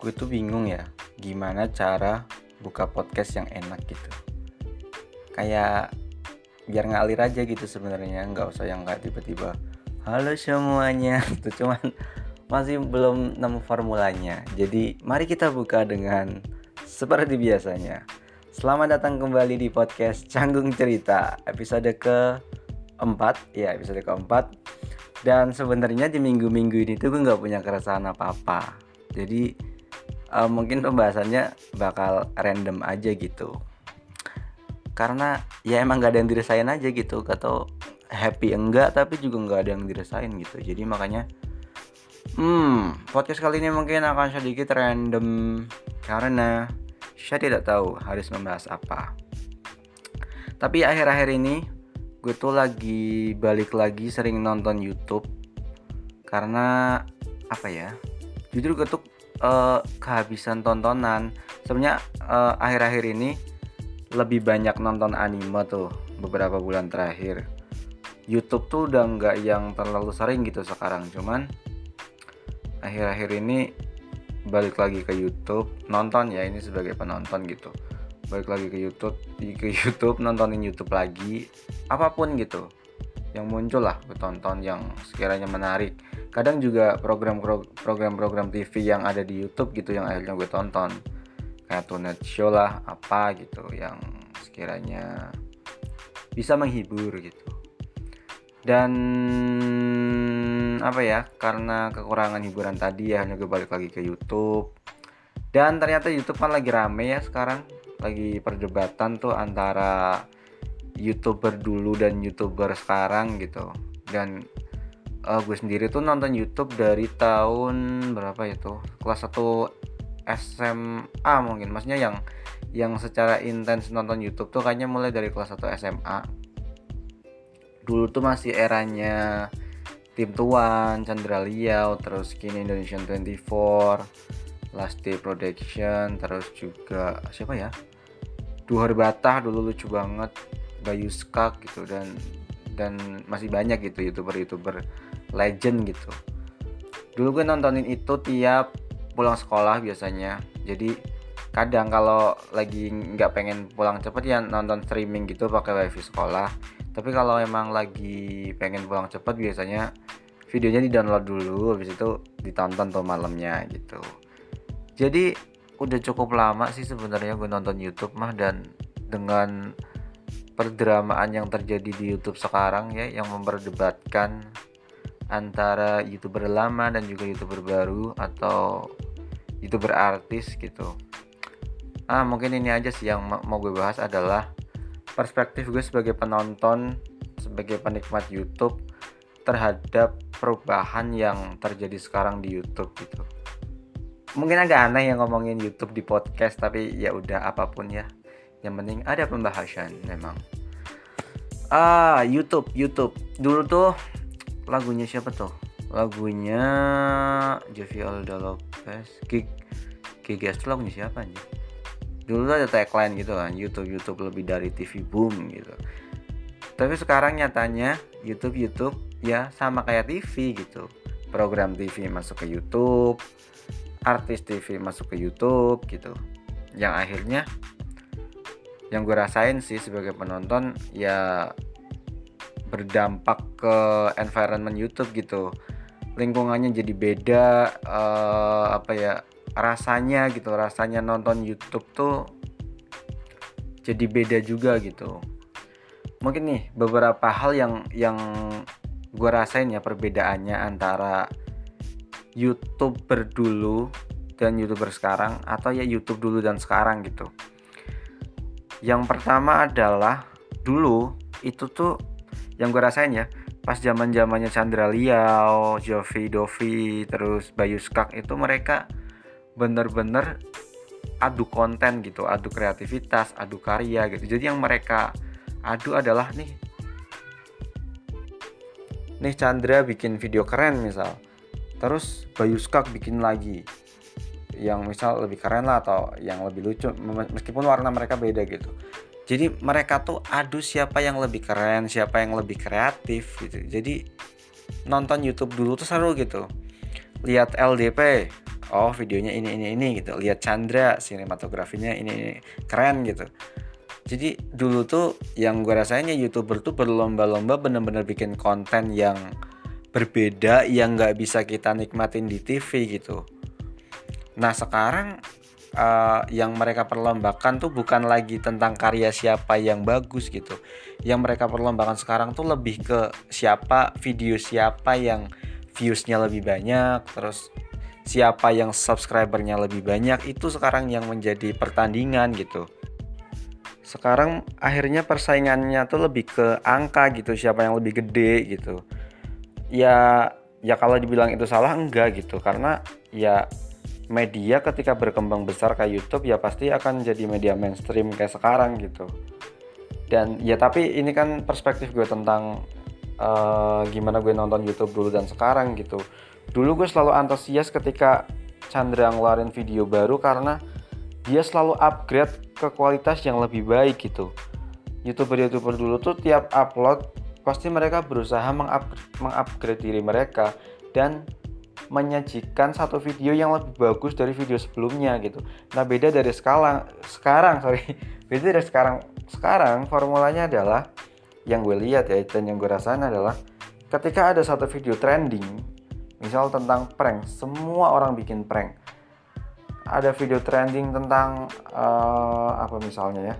gue tuh bingung ya gimana cara buka podcast yang enak gitu. Kayak biar ngalir aja gitu sebenarnya nggak usah yang kayak tiba-tiba halo semuanya. Itu cuman masih belum nemu formulanya. Jadi mari kita buka dengan seperti biasanya. Selamat datang kembali di podcast canggung cerita episode ke empat ya episode keempat. Dan sebenarnya di minggu-minggu ini tuh gue nggak punya keresahan apa-apa. Jadi uh, mungkin pembahasannya bakal random aja gitu. Karena ya emang gak ada yang dirasain aja gitu atau happy enggak tapi juga nggak ada yang dirasain gitu. Jadi makanya hmm podcast kali ini mungkin akan sedikit random. Karena saya tidak tahu harus membahas apa. Tapi akhir-akhir ini gue tuh lagi balik lagi sering nonton YouTube. Karena apa ya jujur gue tuh uh, kehabisan tontonan. Sebenarnya uh, akhir-akhir ini lebih banyak nonton anime tuh beberapa bulan terakhir. YouTube tuh udah nggak yang terlalu sering gitu sekarang cuman akhir-akhir ini balik lagi ke YouTube nonton ya ini sebagai penonton gitu. Balik lagi ke YouTube ke YouTube nontonin YouTube lagi apa pun gitu yang muncul lah tonton yang sekiranya menarik kadang juga program program-program TV yang ada di YouTube gitu yang akhirnya gue tonton. Kayak Tonight Show lah apa gitu yang sekiranya bisa menghibur gitu. Dan apa ya karena kekurangan hiburan tadi ya hanya gue balik lagi ke YouTube. Dan ternyata YouTube kan lagi rame ya sekarang. Lagi perdebatan tuh antara youtuber dulu dan youtuber sekarang gitu. Dan uh, gue sendiri tuh nonton YouTube dari tahun berapa itu kelas 1 SMA mungkin. Maksudnya yang yang secara intens nonton YouTube tuh kayaknya mulai dari kelas 1 SMA dulu tuh masih eranya Tim Tuan, Chandra Liao, terus kini Indonesian 24, Last Day Production, terus juga siapa ya? Dua Hari Batah dulu lucu banget, Bayu Skak gitu dan dan masih banyak gitu youtuber-youtuber legend gitu. Dulu gue nontonin itu tiap pulang sekolah biasanya. Jadi kadang kalau lagi nggak pengen pulang cepet ya nonton streaming gitu pakai wifi sekolah. Tapi kalau emang lagi pengen pulang cepet biasanya videonya di download dulu habis itu ditonton tuh malamnya gitu. Jadi udah cukup lama sih sebenarnya gue nonton YouTube mah dan dengan perdramaan yang terjadi di YouTube sekarang ya yang memperdebatkan antara youtuber lama dan juga youtuber baru atau youtuber artis gitu. Ah mungkin ini aja sih yang mau gue bahas adalah perspektif gue sebagai penonton sebagai penikmat YouTube terhadap perubahan yang terjadi sekarang di YouTube gitu. Mungkin agak aneh yang ngomongin YouTube di podcast tapi ya udah apa pun ya. Yang penting ada pembahasan memang. Ah YouTube YouTube. Dulu tuh lagunya siapa tuh lagunya Jovi Alda Lopez. Gig tuh lagunya siapa nih dulu ada tagline gitu kan YouTube YouTube lebih dari TV boom gitu. Tapi sekarang nyatanya YouTube YouTube ya sama kayak TV gitu. Program TV masuk ke YouTube artis TV masuk ke YouTube gitu. Yang akhirnya yang gue rasain sih sebagai penonton ya berdampak ke environment YouTube gitu. Lingkungannya jadi beda uh, apa ya rasanya gitu. Rasanya nonton YouTube tuh jadi beda juga gitu. Mungkin nih beberapa hal yang yang gue rasain ya perbedaannya antara youtuber dulu dan youtuber sekarang atau ya YouTube dulu dan sekarang gitu. Yang pertama adalah dulu itu tuh yang gue rasain ya pas zaman zamannya Chandra Liao, Jovi Dovi, terus Bayu Skak itu mereka bener-bener adu konten gitu, adu kreativitas, adu karya gitu. Jadi yang mereka adu adalah nih nih Chandra bikin video keren misal, terus Bayu Skak bikin lagi yang misal lebih keren lah atau yang lebih lucu meskipun warna mereka beda gitu jadi mereka tuh adu siapa yang lebih keren siapa yang lebih kreatif gitu. Jadi nonton YouTube dulu tuh seru gitu. Lihat LDP oh videonya ini ini ini gitu. Lihat Chandra sinematografinya ini ini keren gitu. Jadi dulu tuh yang gue rasanya youtuber tuh berlomba-lomba bener-bener bikin konten yang berbeda yang nggak bisa kita nikmatin di TV gitu. Nah sekarang uh, yang mereka perlombakan tuh bukan lagi tentang karya siapa yang bagus gitu. Yang mereka perlombakan sekarang tuh lebih ke siapa video siapa yang viewsnya lebih banyak, terus siapa yang subscribernya lebih banyak itu sekarang yang menjadi pertandingan gitu. Sekarang akhirnya persaingannya tuh lebih ke angka gitu, siapa yang lebih gede gitu. Ya ya kalau dibilang itu salah enggak gitu karena ya media ketika berkembang besar kayak YouTube ya pasti akan jadi media mainstream kayak sekarang gitu. Dan ya tapi ini kan perspektif gue tentang uh, gimana gue nonton YouTube dulu dan sekarang gitu. Dulu gue selalu antusias ketika Chandra ngeluarin video baru karena dia selalu upgrade ke kualitas yang lebih baik gitu. Youtuber-youtuber dulu tuh tiap upload pasti mereka berusaha mengupgrade diri mereka dan menyajikan satu video yang lebih bagus dari video sebelumnya gitu. Nah beda dari sekarang, sekarang sorry, beda dari sekarang. Sekarang formulanya adalah yang gue lihat ya dan yang gue rasain adalah ketika ada satu video trending, misal tentang prank, semua orang bikin prank. Ada video trending tentang uh, apa misalnya ya,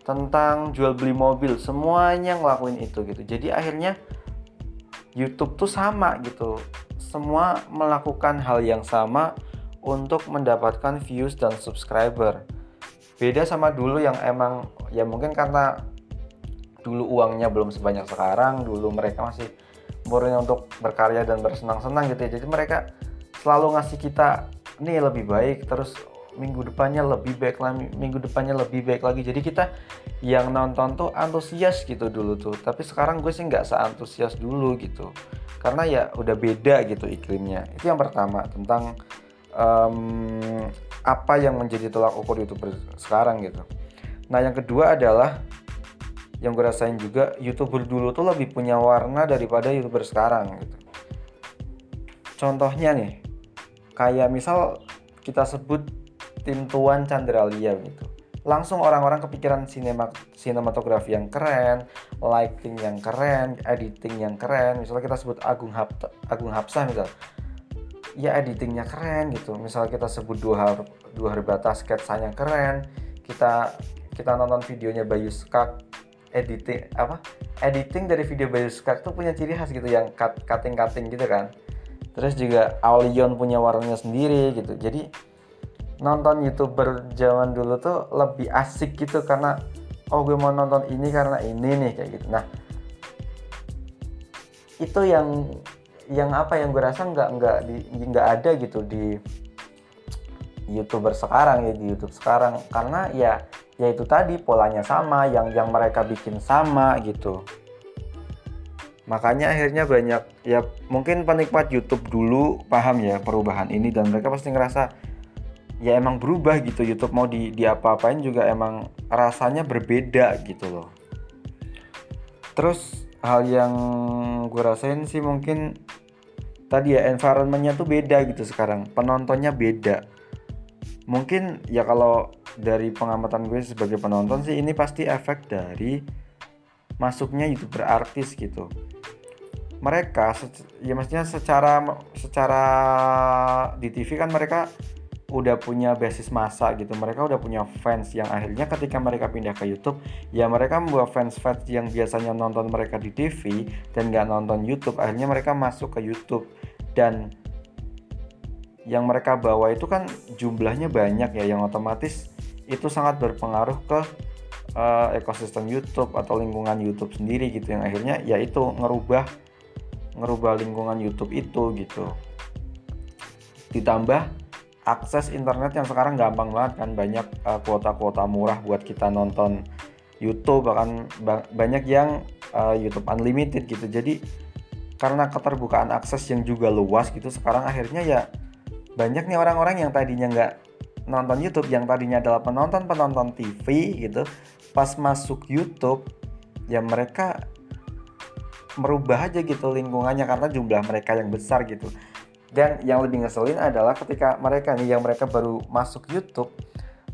tentang jual beli mobil, semuanya ngelakuin itu gitu. Jadi akhirnya YouTube tuh sama gitu semua melakukan hal yang sama untuk mendapatkan views dan subscriber. Beda sama dulu yang emang ya mungkin karena dulu uangnya belum sebanyak sekarang, dulu mereka masih murni untuk berkarya dan bersenang-senang gitu ya. Jadi mereka selalu ngasih kita nih lebih baik terus minggu depannya lebih baik lagi minggu depannya lebih baik lagi. Jadi kita yang nonton tuh antusias gitu dulu tuh. Tapi sekarang gue sih nggak seantusias dulu gitu. Karena ya udah beda gitu iklimnya. Itu yang pertama tentang um, apa yang menjadi tolak ukur youtuber sekarang gitu. Nah yang kedua adalah yang gue rasain juga youtuber dulu tuh lebih punya warna daripada youtuber sekarang gitu. Contohnya nih kayak misal kita sebut tim Tuan Chandralia gitu langsung orang-orang kepikiran sinema sinematografi yang keren, lighting yang keren, editing yang keren. Misalnya kita sebut Agung Hap Agung Hapsah misal. Ya editingnya keren gitu. Misalnya kita sebut dua hari, dua hari batas sketsanya keren. Kita kita nonton videonya Bayu Skak editing apa? Editing dari video Bayu Skak tuh punya ciri khas gitu yang cut cutting cutting gitu kan. Terus juga Aulion punya warnanya sendiri gitu. Jadi nonton youtuber zaman dulu tuh lebih asik gitu karena oh gue mau nonton ini karena ini nih kayak gitu. Nah itu yang yang apa yang gue rasa nggak nggak di nggak ada gitu di youtuber sekarang ya di YouTube sekarang. Karena ya ya itu tadi polanya sama yang yang mereka bikin sama gitu. Makanya akhirnya banyak ya mungkin penikmat YouTube dulu paham ya perubahan ini dan mereka pasti ngerasa ya emang berubah gitu YouTube mau di diapa-apain juga emang rasanya berbeda gitu loh. Terus hal yang gue rasain sih mungkin tadi ya environmentnya tuh beda gitu sekarang penontonnya beda. Mungkin ya kalau dari pengamatan gue sebagai penonton sih ini pasti efek dari masuknya youtuber artis gitu. Mereka ya maksudnya secara secara di TV kan mereka udah punya basis masa gitu mereka udah punya fans yang akhirnya ketika mereka pindah ke YouTube ya mereka membawa fans-fans yang biasanya nonton mereka di TV dan nggak nonton YouTube akhirnya mereka masuk ke YouTube. Dan yang mereka bawa itu kan jumlahnya banyak ya yang otomatis itu sangat berpengaruh ke uh, ekosistem YouTube atau lingkungan YouTube sendiri gitu yang akhirnya ya itu ngerubah ngerubah lingkungan YouTube itu gitu. Ditambah akses internet yang sekarang gampang banget kan. Banyak eh, kuota-kuota murah buat kita nonton YouTube bahkan ba banyak yang uh, YouTube unlimited gitu. Jadi karena keterbukaan akses yang juga luas gitu sekarang akhirnya ya banyak nih orang-orang yang tadinya nggak nonton YouTube yang tadinya adalah penonton penonton TV gitu pas masuk YouTube ya mereka merubah aja gitu lingkungannya karena jumlah mereka yang besar gitu dan yang lebih ngeselin adalah ketika mereka nih yang mereka baru masuk YouTube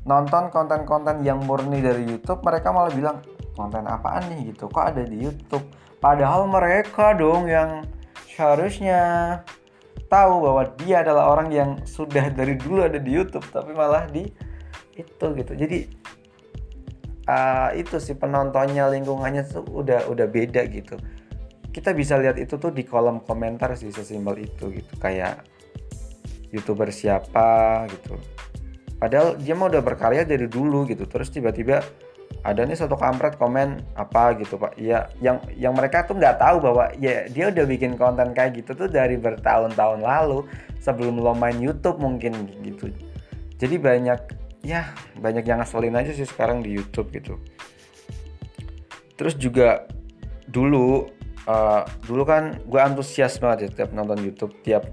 nonton konten-konten yang murni dari YouTube mereka malah bilang konten apaan nih gitu? Kok ada di YouTube? Padahal mereka dong yang seharusnya tahu bahwa dia adalah orang yang sudah dari dulu ada di YouTube tapi malah di itu gitu. Jadi uh, itu sih penontonnya lingkungannya tuh udah udah beda gitu kita bisa lihat itu tuh di kolom komentar sih sesimpel itu gitu. Kayak youtuber siapa gitu. Padahal dia mah udah berkarya dari dulu gitu. Terus tiba-tiba ada nih satu kampret komen apa gitu pak. Ya yang yang mereka tuh nggak tahu bahwa ya dia udah bikin konten kayak gitu tuh dari bertahun-tahun lalu sebelum lo main YouTube mungkin gitu. Jadi banyak ya banyak yang ngeselin aja sih sekarang di YouTube gitu. Terus juga dulu uh, dulu kan gue antusias banget ya tiap nonton YouTube tiap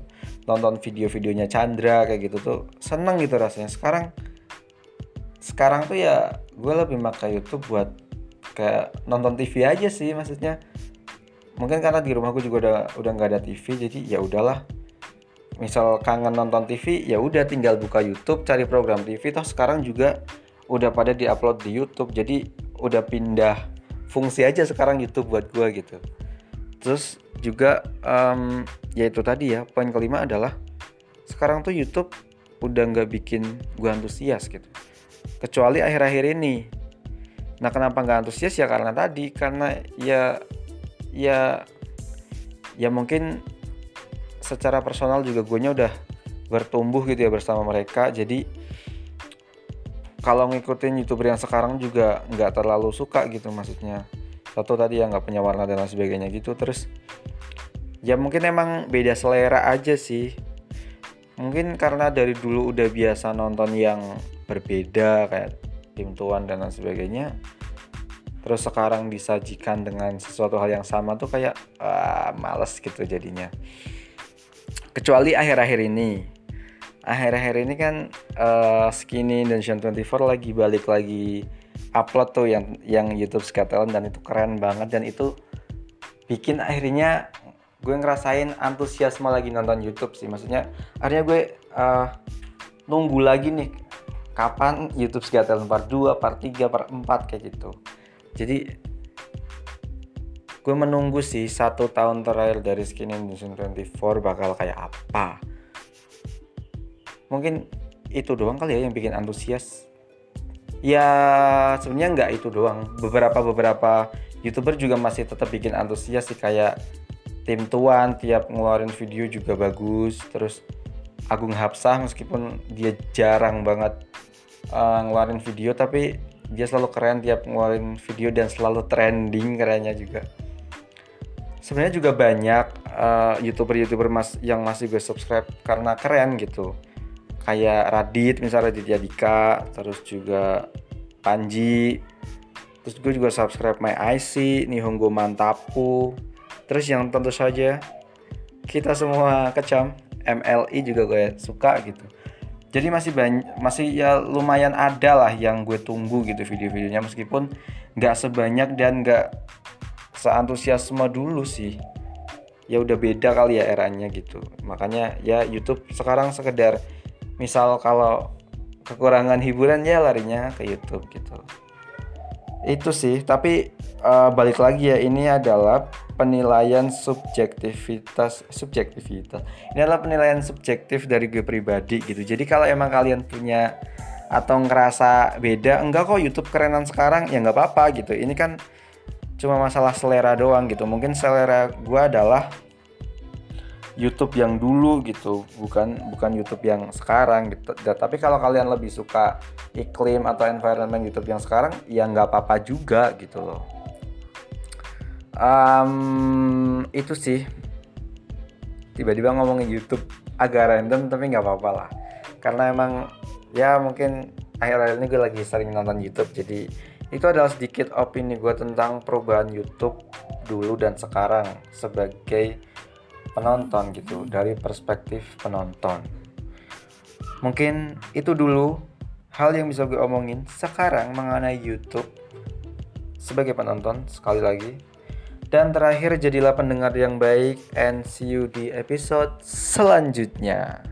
nonton video-videonya Chandra kayak gitu tuh seneng gitu rasanya. Sekarang sekarang tuh ya gue lebih pakai YouTube buat kayak nonton TV aja sih maksudnya. Mungkin karena di rumah gue juga udah udah nggak ada TV jadi ya udahlah. Misal kangen nonton TV ya udah tinggal buka YouTube cari program TV toh sekarang juga udah pada diupload di YouTube. Jadi udah pindah fungsi aja sekarang YouTube buat gue gitu terus juga um, ya itu tadi ya poin kelima adalah sekarang tuh YouTube udah nggak bikin gue antusias gitu. Kecuali akhir-akhir ini. Nah kenapa nggak antusias? Ya karena tadi karena ya ya ya mungkin secara personal juga gue udah bertumbuh gitu ya bersama mereka. Jadi kalau ngikutin youtuber yang sekarang juga nggak terlalu suka gitu maksudnya satu tadi yang nggak punya warna dan lain sebagainya gitu terus ya mungkin emang beda selera aja sih. Mungkin karena dari dulu udah biasa nonton yang berbeda kayak tim tuan dan lain sebagainya terus sekarang disajikan dengan sesuatu hal yang sama tuh kayak ah, males gitu jadinya. Kecuali akhir-akhir ini. Akhir-akhir ini kan uh, Skinny dan Sean 24 lagi balik lagi upload tuh yang yang YouTube Scattelan dan itu keren banget dan itu bikin akhirnya gue ngerasain antusiasme lagi nonton YouTube sih. Maksudnya akhirnya gue uh, nunggu lagi nih kapan YouTube Scattelan part 2, part 3, part 4 kayak gitu. Jadi gue menunggu sih satu tahun terakhir dari Skin Indonesian 24 bakal kayak apa. Mungkin itu doang kali ya yang bikin antusias ya sebenarnya nggak itu doang. Beberapa beberapa youtuber juga masih tetap bikin antusias sih kayak tim tuan tiap ngeluarin video juga bagus. Terus Agung Hapsah meskipun dia jarang banget uh, ngeluarin video tapi dia selalu keren tiap ngeluarin video dan selalu trending kerennya juga. Sebenarnya juga banyak uh, youtuber-youtuber mas yang masih gue subscribe karena keren gitu kayak Radit misalnya Raditya Dika terus juga Panji. Terus gue juga subscribe My IC Nihongo Mantapu. Terus yang tentu saja kita semua kecam MLI juga gue suka gitu. Jadi masih banyak masih ya lumayan ada lah yang gue tunggu gitu video-videonya meskipun nggak sebanyak dan nggak seantusiasme dulu sih. Ya udah beda kali ya eranya gitu. Makanya ya YouTube sekarang sekedar misal kalau kekurangan hiburan ya larinya ke YouTube gitu. Itu sih tapi uh, balik lagi ya ini adalah penilaian subjektivitas subjektivitas. Ini adalah penilaian subjektif dari gue pribadi gitu. Jadi kalau emang kalian punya atau ngerasa beda enggak kok YouTube kerenan sekarang. Ya nggak apa-apa gitu. Ini kan cuma masalah selera doang gitu. Mungkin selera gue adalah YouTube yang dulu gitu bukan bukan YouTube yang sekarang gitu. Tapi kalau kalian lebih suka iklim atau environment YouTube yang sekarang ya nggak apa-apa juga gitu loh. Um, itu sih. Tiba-tiba ngomongin YouTube agak random tapi nggak apa-apa lah. Karena emang ya mungkin akhir-akhir ini gue lagi sering nonton YouTube jadi itu adalah sedikit opini gue tentang perubahan YouTube dulu dan sekarang sebagai penonton gitu dari perspektif penonton mungkin itu dulu hal yang bisa gue omongin sekarang mengenai YouTube sebagai penonton sekali lagi Dan terakhir jadilah pendengar yang baik and see you di episode selanjutnya.